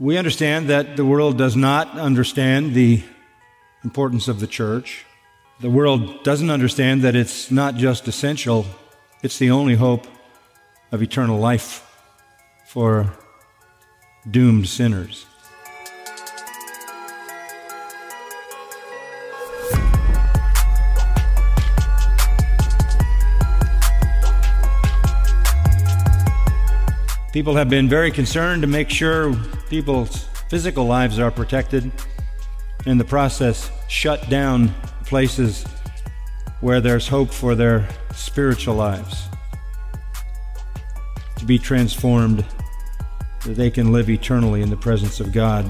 We understand that the world does not understand the importance of the church. The world doesn't understand that it's not just essential, it's the only hope of eternal life for doomed sinners. People have been very concerned to make sure people's physical lives are protected, in the process, shut down places where there's hope for their spiritual lives to be transformed, that they can live eternally in the presence of God.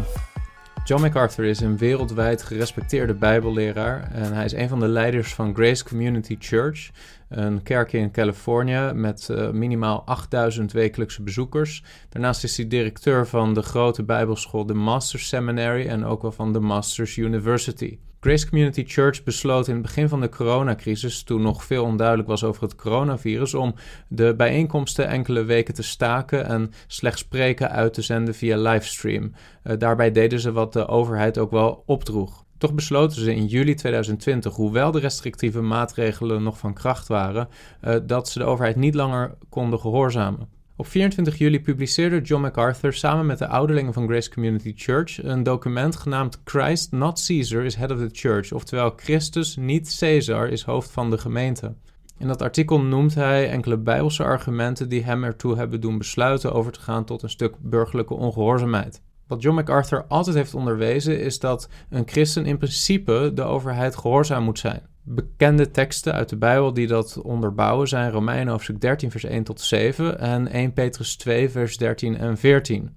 John MacArthur is een wereldwijd gerespecteerde Bijbelleraar en hij is een van de leiders van Grace Community Church, een kerk in Californië met uh, minimaal 8000 wekelijkse bezoekers. Daarnaast is hij directeur van de grote Bijbelschool, de Masters Seminary en ook wel van de Masters University. Grace Community Church besloot in het begin van de coronacrisis, toen nog veel onduidelijk was over het coronavirus, om de bijeenkomsten enkele weken te staken en slechts spreken uit te zenden via livestream. Uh, daarbij deden ze wat de overheid ook wel opdroeg. Toch besloten ze in juli 2020, hoewel de restrictieve maatregelen nog van kracht waren, uh, dat ze de overheid niet langer konden gehoorzamen. Op 24 juli publiceerde John MacArthur samen met de ouderlingen van Grace Community Church een document genaamd Christ not Caesar is head of the church, oftewel Christus niet Caesar is hoofd van de gemeente. In dat artikel noemt hij enkele bijbelse argumenten die hem ertoe hebben doen besluiten over te gaan tot een stuk burgerlijke ongehoorzaamheid. Wat John MacArthur altijd heeft onderwezen is dat een christen in principe de overheid gehoorzaam moet zijn. Bekende teksten uit de Bijbel die dat onderbouwen zijn Romeinen hoofdstuk 13 vers 1 tot 7 en 1 Petrus 2 vers 13 en 14.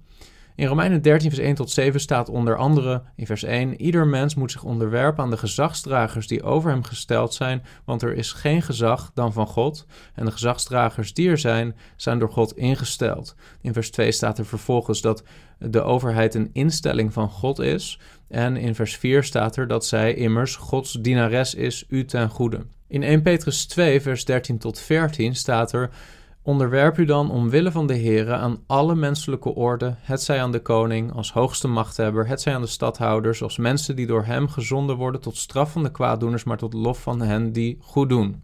In Romeinen 13, vers 1 tot 7 staat onder andere in vers 1: Ieder mens moet zich onderwerpen aan de gezagsdragers die over hem gesteld zijn, want er is geen gezag dan van God. En de gezagsdragers die er zijn, zijn door God ingesteld. In vers 2 staat er vervolgens dat de overheid een instelling van God is. En in vers 4 staat er dat zij immers Gods dienares is, u ten goede. In 1 Petrus 2, vers 13 tot 14 staat er. Onderwerp u dan omwille van de Heere aan alle menselijke orde, het zij aan de koning als hoogste machthebber, het zij aan de stadhouders als mensen die door hem gezonden worden tot straf van de kwaaddoeners, maar tot lof van hen die goed doen.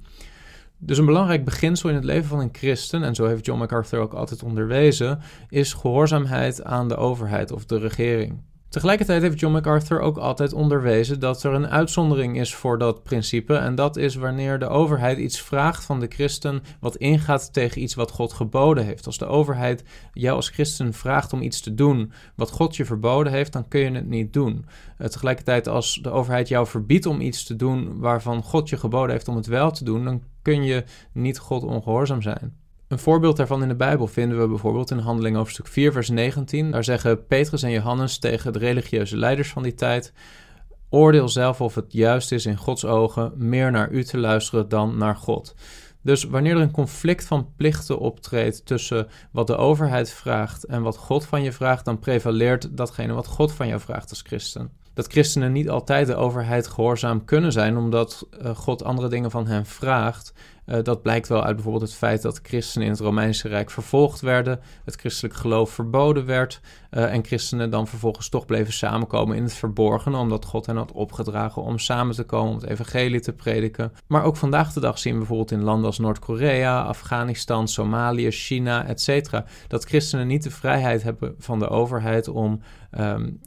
Dus een belangrijk beginsel in het leven van een christen, en zo heeft John MacArthur ook altijd onderwezen, is gehoorzaamheid aan de overheid of de regering. Tegelijkertijd heeft John MacArthur ook altijd onderwezen dat er een uitzondering is voor dat principe. En dat is wanneer de overheid iets vraagt van de christen wat ingaat tegen iets wat God geboden heeft. Als de overheid jou als christen vraagt om iets te doen wat God je verboden heeft, dan kun je het niet doen. Uh, tegelijkertijd als de overheid jou verbiedt om iets te doen waarvan God je geboden heeft om het wel te doen, dan kun je niet God ongehoorzaam zijn. Een voorbeeld daarvan in de Bijbel vinden we bijvoorbeeld in Handeling hoofdstuk 4, vers 19. Daar zeggen Petrus en Johannes tegen de religieuze leiders van die tijd: Oordeel zelf of het juist is in Gods ogen meer naar u te luisteren dan naar God. Dus wanneer er een conflict van plichten optreedt tussen wat de overheid vraagt en wat God van je vraagt, dan prevaleert datgene wat God van jou vraagt als christen. Dat christenen niet altijd de overheid gehoorzaam kunnen zijn, omdat uh, God andere dingen van hen vraagt. Uh, dat blijkt wel uit bijvoorbeeld het feit dat christenen in het Romeinse Rijk vervolgd werden, het christelijk geloof verboden werd uh, en christenen dan vervolgens toch bleven samenkomen in het verborgen, omdat God hen had opgedragen om samen te komen om het evangelie te prediken. Maar ook vandaag de dag zien we bijvoorbeeld in landen als Noord-Korea, Afghanistan, Somalië, China, etc. dat christenen niet de vrijheid hebben van de overheid om um,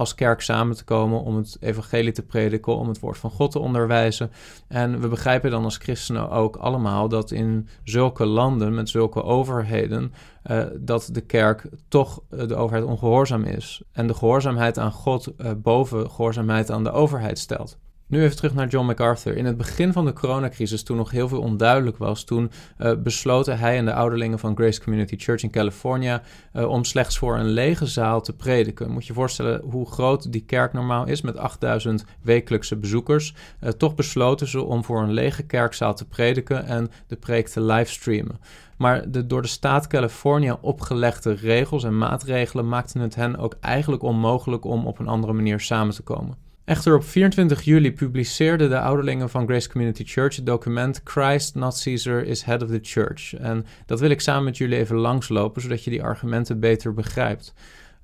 als kerk samen te komen om het evangelie te prediken, om het woord van God te onderwijzen. En we begrijpen dan als christenen ook allemaal dat in zulke landen met zulke overheden, uh, dat de kerk toch uh, de overheid ongehoorzaam is. En de gehoorzaamheid aan God uh, boven gehoorzaamheid aan de overheid stelt. Nu even terug naar John MacArthur. In het begin van de coronacrisis, toen nog heel veel onduidelijk was, toen uh, besloten hij en de ouderlingen van Grace Community Church in California uh, om slechts voor een lege zaal te prediken. Moet je voorstellen hoe groot die kerk normaal is met 8000 wekelijkse bezoekers. Uh, toch besloten ze om voor een lege kerkzaal te prediken en de preek te livestreamen. Maar de door de staat California opgelegde regels en maatregelen maakten het hen ook eigenlijk onmogelijk om op een andere manier samen te komen. Echter op 24 juli publiceerden de ouderlingen van Grace Community Church het document Christ, not Caesar, is head of the church. En dat wil ik samen met jullie even langslopen, zodat je die argumenten beter begrijpt.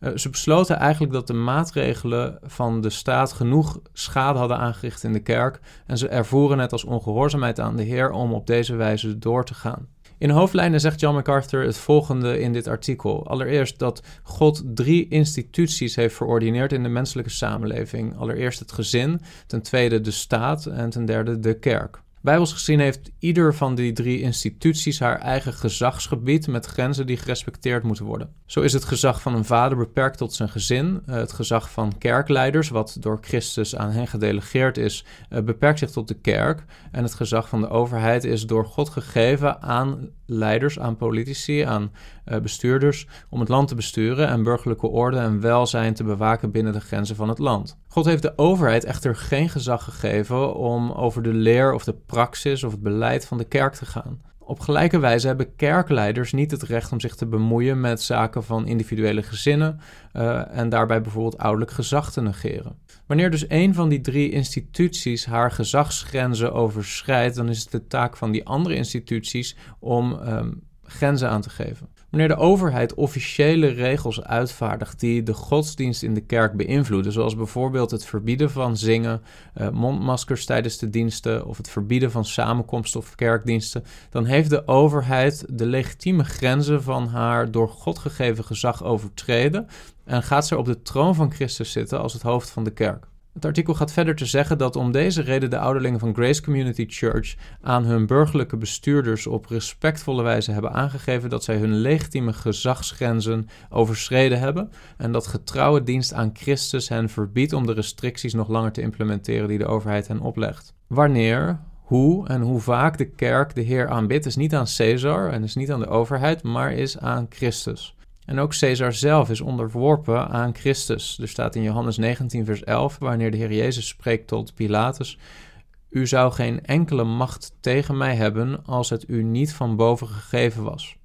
Uh, ze besloten eigenlijk dat de maatregelen van de staat genoeg schade hadden aangericht in de kerk en ze ervoeren het als ongehoorzaamheid aan de Heer om op deze wijze door te gaan. In hoofdlijnen zegt John MacArthur het volgende in dit artikel. Allereerst dat God drie instituties heeft verordineerd in de menselijke samenleving. Allereerst het gezin, ten tweede de staat en ten derde de kerk. Bijbels gezien heeft ieder van die drie instituties haar eigen gezagsgebied met grenzen die gerespecteerd moeten worden. Zo is het gezag van een vader beperkt tot zijn gezin. Eh, het gezag van kerkleiders, wat door Christus aan hen gedelegeerd is, eh, beperkt zich tot de kerk. En het gezag van de overheid is door God gegeven aan leiders, aan politici, aan uh, bestuurders om het land te besturen en burgerlijke orde en welzijn te bewaken binnen de grenzen van het land. God heeft de overheid echter geen gezag gegeven om over de leer of de praxis of het beleid van de kerk te gaan. Op gelijke wijze hebben kerkleiders niet het recht om zich te bemoeien met zaken van individuele gezinnen uh, en daarbij bijvoorbeeld ouderlijk gezag te negeren. Wanneer dus een van die drie instituties haar gezagsgrenzen overschrijdt, dan is het de taak van die andere instituties om um, grenzen aan te geven. Wanneer de overheid officiële regels uitvaardigt die de godsdienst in de kerk beïnvloeden, zoals bijvoorbeeld het verbieden van zingen, uh, mondmaskers tijdens de diensten of het verbieden van samenkomsten of kerkdiensten, dan heeft de overheid de legitieme grenzen van haar door God gegeven gezag overtreden en gaat ze op de troon van Christus zitten als het hoofd van de kerk. Het artikel gaat verder te zeggen dat om deze reden de ouderlingen van Grace Community Church aan hun burgerlijke bestuurders op respectvolle wijze hebben aangegeven dat zij hun legitieme gezagsgrenzen overschreden hebben en dat getrouwe dienst aan Christus hen verbiedt om de restricties nog langer te implementeren die de overheid hen oplegt. Wanneer, hoe en hoe vaak de kerk de Heer aanbidt is niet aan Caesar en is niet aan de overheid, maar is aan Christus. En ook Caesar zelf is onderworpen aan Christus. Er staat in Johannes 19, vers 11, wanneer de Heer Jezus spreekt tot Pilatus: U zou geen enkele macht tegen mij hebben als het u niet van boven gegeven was.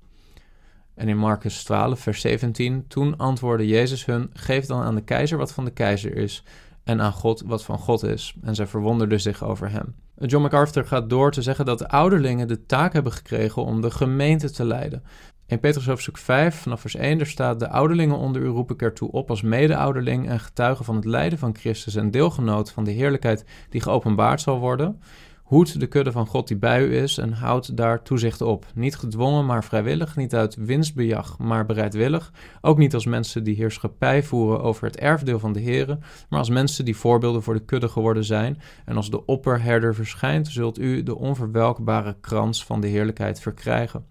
En in Marcus 12, vers 17, toen antwoordde Jezus hun: Geef dan aan de keizer wat van de keizer is, en aan God wat van God is. En zij verwonderden zich over hem. John MacArthur gaat door te zeggen dat de ouderlingen de taak hebben gekregen om de gemeente te leiden. In Petrus hoofdstuk 5, vanaf vers 1, er staat: De ouderlingen onder u roep ik ertoe op als mede-ouderling en getuige van het lijden van Christus en deelgenoot van de heerlijkheid die geopenbaard zal worden. Hoed de kudde van God die bij u is en houd daar toezicht op. Niet gedwongen, maar vrijwillig. Niet uit winstbejag, maar bereidwillig. Ook niet als mensen die heerschappij voeren over het erfdeel van de Here, maar als mensen die voorbeelden voor de kudde geworden zijn. En als de opperherder verschijnt, zult u de onverwelkbare krans van de heerlijkheid verkrijgen.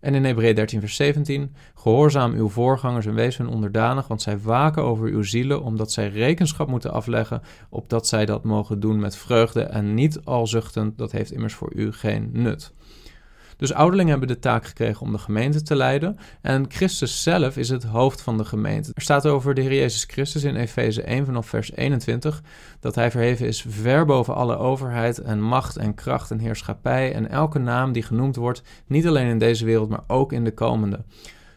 En in Hebreeën 13, vers 17: Gehoorzaam uw voorgangers en wees hun onderdanig, want zij waken over uw zielen, omdat zij rekenschap moeten afleggen, opdat zij dat mogen doen met vreugde en niet al zuchtend, dat heeft immers voor u geen nut. Dus ouderlingen hebben de taak gekregen om de gemeente te leiden. En Christus zelf is het hoofd van de gemeente. Er staat over de Heer Jezus Christus in Efeze 1 vanaf vers 21 dat hij verheven is ver boven alle overheid en macht en kracht en heerschappij en elke naam die genoemd wordt, niet alleen in deze wereld, maar ook in de komende.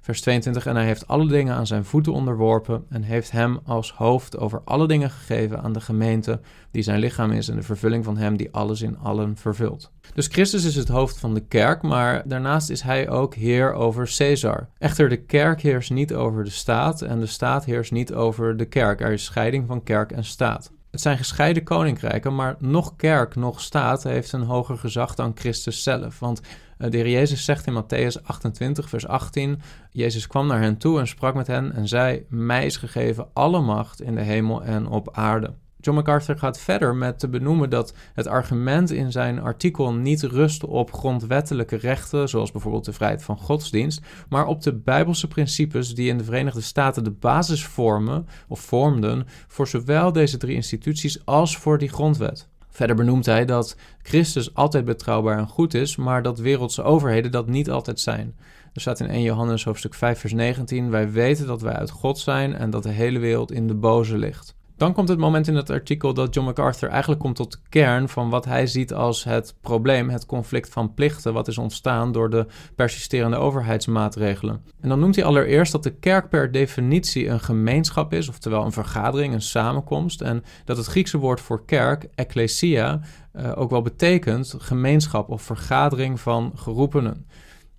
Vers 22, en hij heeft alle dingen aan zijn voeten onderworpen en heeft hem als hoofd over alle dingen gegeven aan de gemeente die zijn lichaam is en de vervulling van hem die alles in allen vervult. Dus Christus is het hoofd van de kerk, maar daarnaast is hij ook heer over Caesar. Echter, de kerk heerst niet over de staat en de staat heerst niet over de kerk. Er is scheiding van kerk en staat. Het zijn gescheiden koninkrijken, maar nog kerk, nog staat heeft een hoger gezag dan Christus zelf. Want de heer Jezus zegt in Matthäus 28, vers 18: Jezus kwam naar hen toe en sprak met hen en zei: Mij is gegeven alle macht in de hemel en op aarde. John MacArthur gaat verder met te benoemen dat het argument in zijn artikel niet rust op grondwettelijke rechten, zoals bijvoorbeeld de vrijheid van godsdienst, maar op de bijbelse principes die in de Verenigde Staten de basis vormen of vormden voor zowel deze drie instituties als voor die grondwet. Verder benoemt hij dat Christus altijd betrouwbaar en goed is, maar dat wereldse overheden dat niet altijd zijn. Er staat in 1 Johannes hoofdstuk 5 vers 19: Wij weten dat wij uit God zijn en dat de hele wereld in de boze ligt. Dan komt het moment in het artikel dat John MacArthur eigenlijk komt tot de kern van wat hij ziet als het probleem, het conflict van plichten, wat is ontstaan door de persisterende overheidsmaatregelen. En dan noemt hij allereerst dat de kerk per definitie een gemeenschap is, oftewel een vergadering, een samenkomst, en dat het Griekse woord voor kerk, ecclesia, uh, ook wel betekent gemeenschap of vergadering van geroepenen.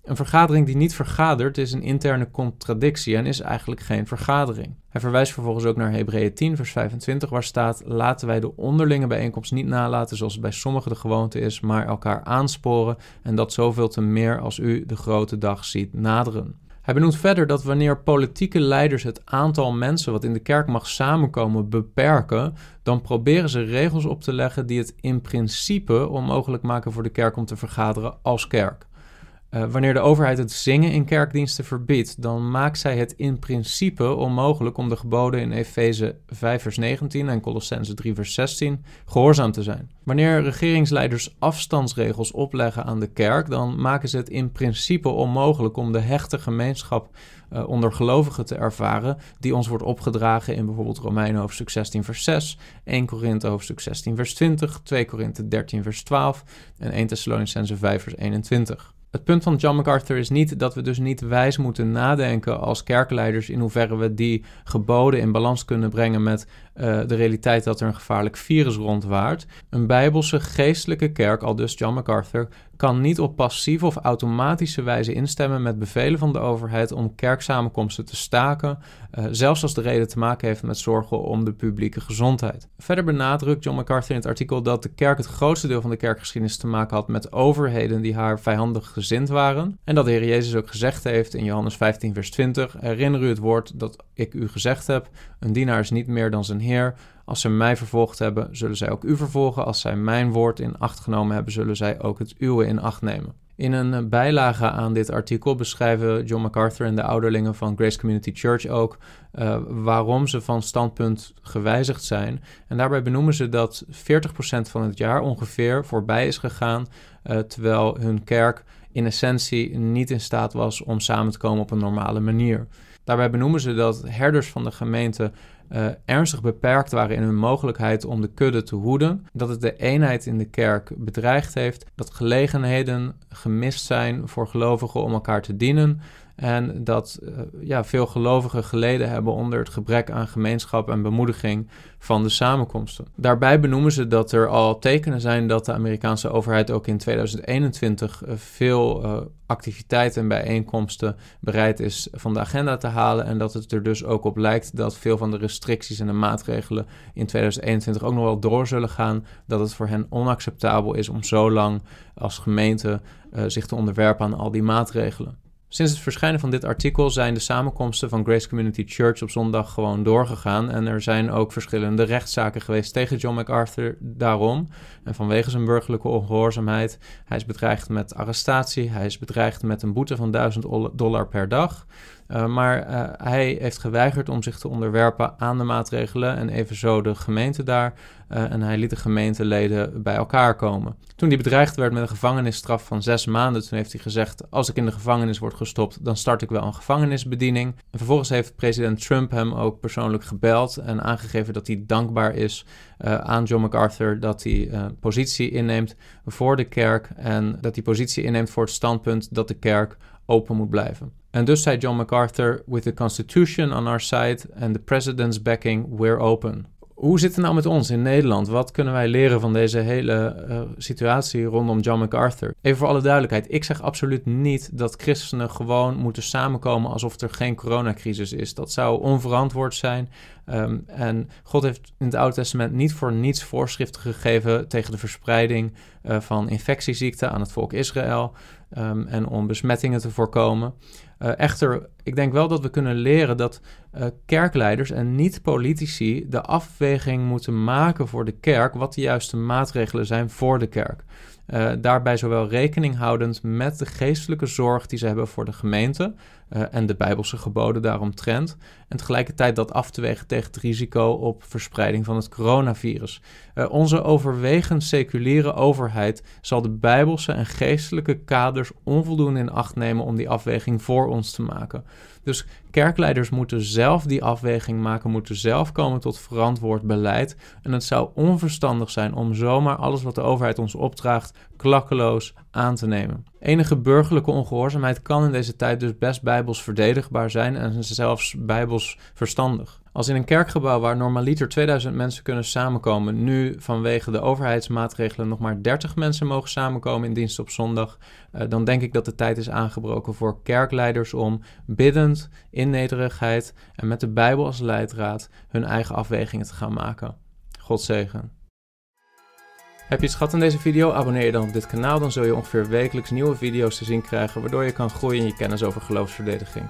Een vergadering die niet vergadert is een interne contradictie en is eigenlijk geen vergadering. Hij verwijst vervolgens ook naar Hebreeën 10, vers 25, waar staat: Laten wij de onderlinge bijeenkomst niet nalaten zoals het bij sommigen de gewoonte is, maar elkaar aansporen en dat zoveel te meer als u de grote dag ziet naderen. Hij benoemt verder dat wanneer politieke leiders het aantal mensen wat in de kerk mag samenkomen beperken, dan proberen ze regels op te leggen die het in principe onmogelijk maken voor de kerk om te vergaderen als kerk. Uh, wanneer de overheid het zingen in kerkdiensten verbiedt, dan maakt zij het in principe onmogelijk om de geboden in Efeze 5 vers 19 en Colossense 3 vers 16 gehoorzaam te zijn. Wanneer regeringsleiders afstandsregels opleggen aan de kerk, dan maken ze het in principe onmogelijk om de hechte gemeenschap uh, onder gelovigen te ervaren, die ons wordt opgedragen in bijvoorbeeld Romeinen hoofdstuk 16 vers 6, 1 Korinthe hoofdstuk 16 vers 20, 2 Korinthe 13 vers 12 en 1 Thessalonicense 5 vers 21. Het punt van John MacArthur is niet dat we dus niet wijs moeten nadenken als kerkleiders in hoeverre we die geboden in balans kunnen brengen met uh, de realiteit dat er een gevaarlijk virus rondwaart. Een bijbelse geestelijke kerk, al dus John MacArthur, kan niet op passieve of automatische wijze instemmen met bevelen van de overheid om kerksamenkomsten te staken, uh, zelfs als de reden te maken heeft met zorgen om de publieke gezondheid. Verder benadrukt John MacArthur in het artikel dat de kerk het grootste deel van de kerkgeschiedenis te maken had met overheden die haar vijandig gezind waren. En dat de Heer Jezus ook gezegd heeft in Johannes 15, vers 20: Herinner u het woord dat ik u gezegd heb: Een dienaar is niet meer dan zijn Heer. Als ze mij vervolgd hebben, zullen zij ook u vervolgen. Als zij mijn woord in acht genomen hebben, zullen zij ook het uwe in acht nemen. In een bijlage aan dit artikel beschrijven John MacArthur en de ouderlingen van Grace Community Church ook uh, waarom ze van standpunt gewijzigd zijn. En daarbij benoemen ze dat 40% van het jaar ongeveer voorbij is gegaan, uh, terwijl hun kerk in essentie niet in staat was om samen te komen op een normale manier. Daarbij benoemen ze dat herders van de gemeente uh, ernstig beperkt waren in hun mogelijkheid om de kudde te hoeden, dat het de eenheid in de kerk bedreigd heeft, dat gelegenheden gemist zijn voor gelovigen om elkaar te dienen en dat uh, ja, veel gelovigen geleden hebben onder het gebrek aan gemeenschap en bemoediging van de samenkomsten. Daarbij benoemen ze dat er al tekenen zijn dat de Amerikaanse overheid ook in 2021 uh, veel uh, activiteiten en bijeenkomsten bereid is van de agenda te halen. En dat het er dus ook op lijkt dat veel van de restricties en de maatregelen in 2021 ook nog wel door zullen gaan. Dat het voor hen onacceptabel is om zo lang als gemeente zich te onderwerpen aan al die maatregelen. Sinds het verschijnen van dit artikel zijn de samenkomsten van Grace Community Church op zondag gewoon doorgegaan. En er zijn ook verschillende rechtszaken geweest tegen John MacArthur daarom. En vanwege zijn burgerlijke ongehoorzaamheid. Hij is bedreigd met arrestatie. Hij is bedreigd met een boete van 1000 dollar per dag. Uh, maar uh, hij heeft geweigerd om zich te onderwerpen aan de maatregelen en evenzo de gemeente daar. Uh, en hij liet de gemeenteleden bij elkaar komen. Toen hij bedreigd werd met een gevangenisstraf van zes maanden, toen heeft hij gezegd: Als ik in de gevangenis word gestopt, dan start ik wel een gevangenisbediening. En vervolgens heeft president Trump hem ook persoonlijk gebeld en aangegeven dat hij dankbaar is aan John MacArthur dat hij positie inneemt voor de kerk en dat hij positie inneemt voor het standpunt dat de kerk open moet blijven. En dus zei John MacArthur: With the Constitution on our side and the President's backing, we're open. Hoe zit het nou met ons in Nederland? Wat kunnen wij leren van deze hele uh, situatie rondom John MacArthur? Even voor alle duidelijkheid: ik zeg absoluut niet dat christenen gewoon moeten samenkomen alsof er geen coronacrisis is. Dat zou onverantwoord zijn. Um, en God heeft in het Oude Testament niet voor niets voorschriften gegeven tegen de verspreiding uh, van infectieziekten aan het volk Israël um, en om besmettingen te voorkomen. Uh, echter, ik denk wel dat we kunnen leren dat uh, kerkleiders en niet politici de afweging moeten maken voor de kerk wat de juiste maatregelen zijn voor de kerk. Uh, daarbij zowel rekening houdend met de geestelijke zorg die ze hebben voor de gemeente uh, en de Bijbelse geboden daaromtrent. En tegelijkertijd dat af te wegen tegen het risico op verspreiding van het coronavirus. Onze overwegend seculiere overheid zal de Bijbelse en geestelijke kaders onvoldoende in acht nemen om die afweging voor ons te maken. Dus kerkleiders moeten zelf die afweging maken, moeten zelf komen tot verantwoord beleid. En het zou onverstandig zijn om zomaar alles wat de overheid ons opdraagt klakkeloos aan te nemen. Enige burgerlijke ongehoorzaamheid kan in deze tijd dus best bijbels verdedigbaar zijn en zelfs bijbels verstandig. Als in een kerkgebouw waar normaliter 2000 mensen kunnen samenkomen, nu vanwege de overheidsmaatregelen nog maar 30 mensen mogen samenkomen in dienst op zondag, uh, dan denk ik dat de tijd is aangebroken voor kerkleiders om biddend, in nederigheid en met de Bijbel als leidraad hun eigen afwegingen te gaan maken. God zegen. Heb je het schat in deze video? Abonneer je dan op dit kanaal, dan zul je ongeveer wekelijks nieuwe video's te zien krijgen, waardoor je kan groeien in je kennis over geloofsverdediging.